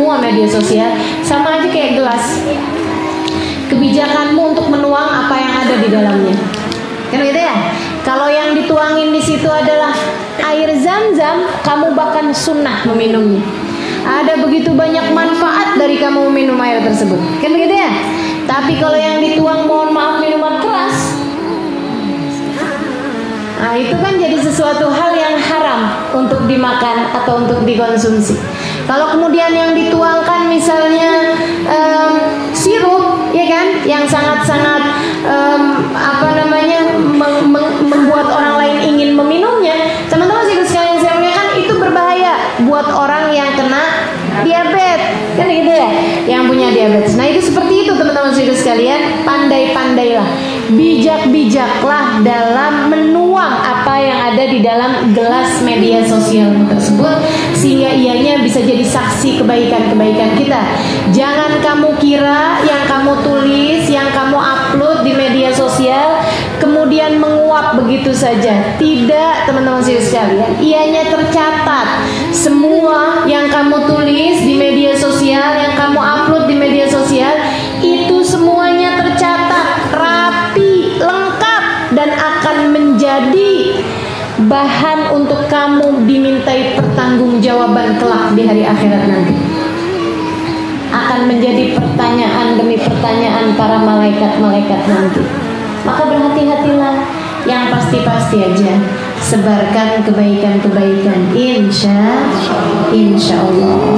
Semua media sosial sama aja kayak gelas. Kebijakanmu untuk menuang apa yang ada di dalamnya. Kan gitu ya? Kalau yang dituangin di situ adalah air zam-zam, kamu bahkan sunnah meminumnya. Ada begitu banyak manfaat dari kamu meminum air tersebut. Kan begitu ya? Tapi kalau yang dituang Nah itu kan jadi sesuatu hal yang haram untuk dimakan atau untuk dikonsumsi. Kalau kemudian yang dituangkan misalnya um, sirup, ya kan, yang sangat-sangat um, apa namanya mem membuat orang lain ingin meminumnya, teman-teman sih sekalian saya kan itu berbahaya buat orang yang kena diabetes, kan gitu ya, yang punya diabetes. Nah itu seperti itu teman-teman sih sekalian, pandai-pandailah, bijak-bijaklah dalam menuang dalam gelas media sosial tersebut sehingga ianya bisa jadi saksi kebaikan-kebaikan kita. Jangan kamu kira yang kamu tulis, yang kamu upload di media sosial kemudian menguap begitu saja. Tidak, teman-teman sekalian. Ianya tercatat. Semua yang kamu tulis di media sosial, yang kamu upload di media sosial itu semuanya tercatat rapi, lengkap dan akan menjadi bahan untuk kamu dimintai pertanggungjawaban kelak di hari akhirat nanti. Akan menjadi pertanyaan demi pertanyaan para malaikat-malaikat nanti. Maka berhati-hatilah yang pasti-pasti aja sebarkan kebaikan-kebaikan insya insya Allah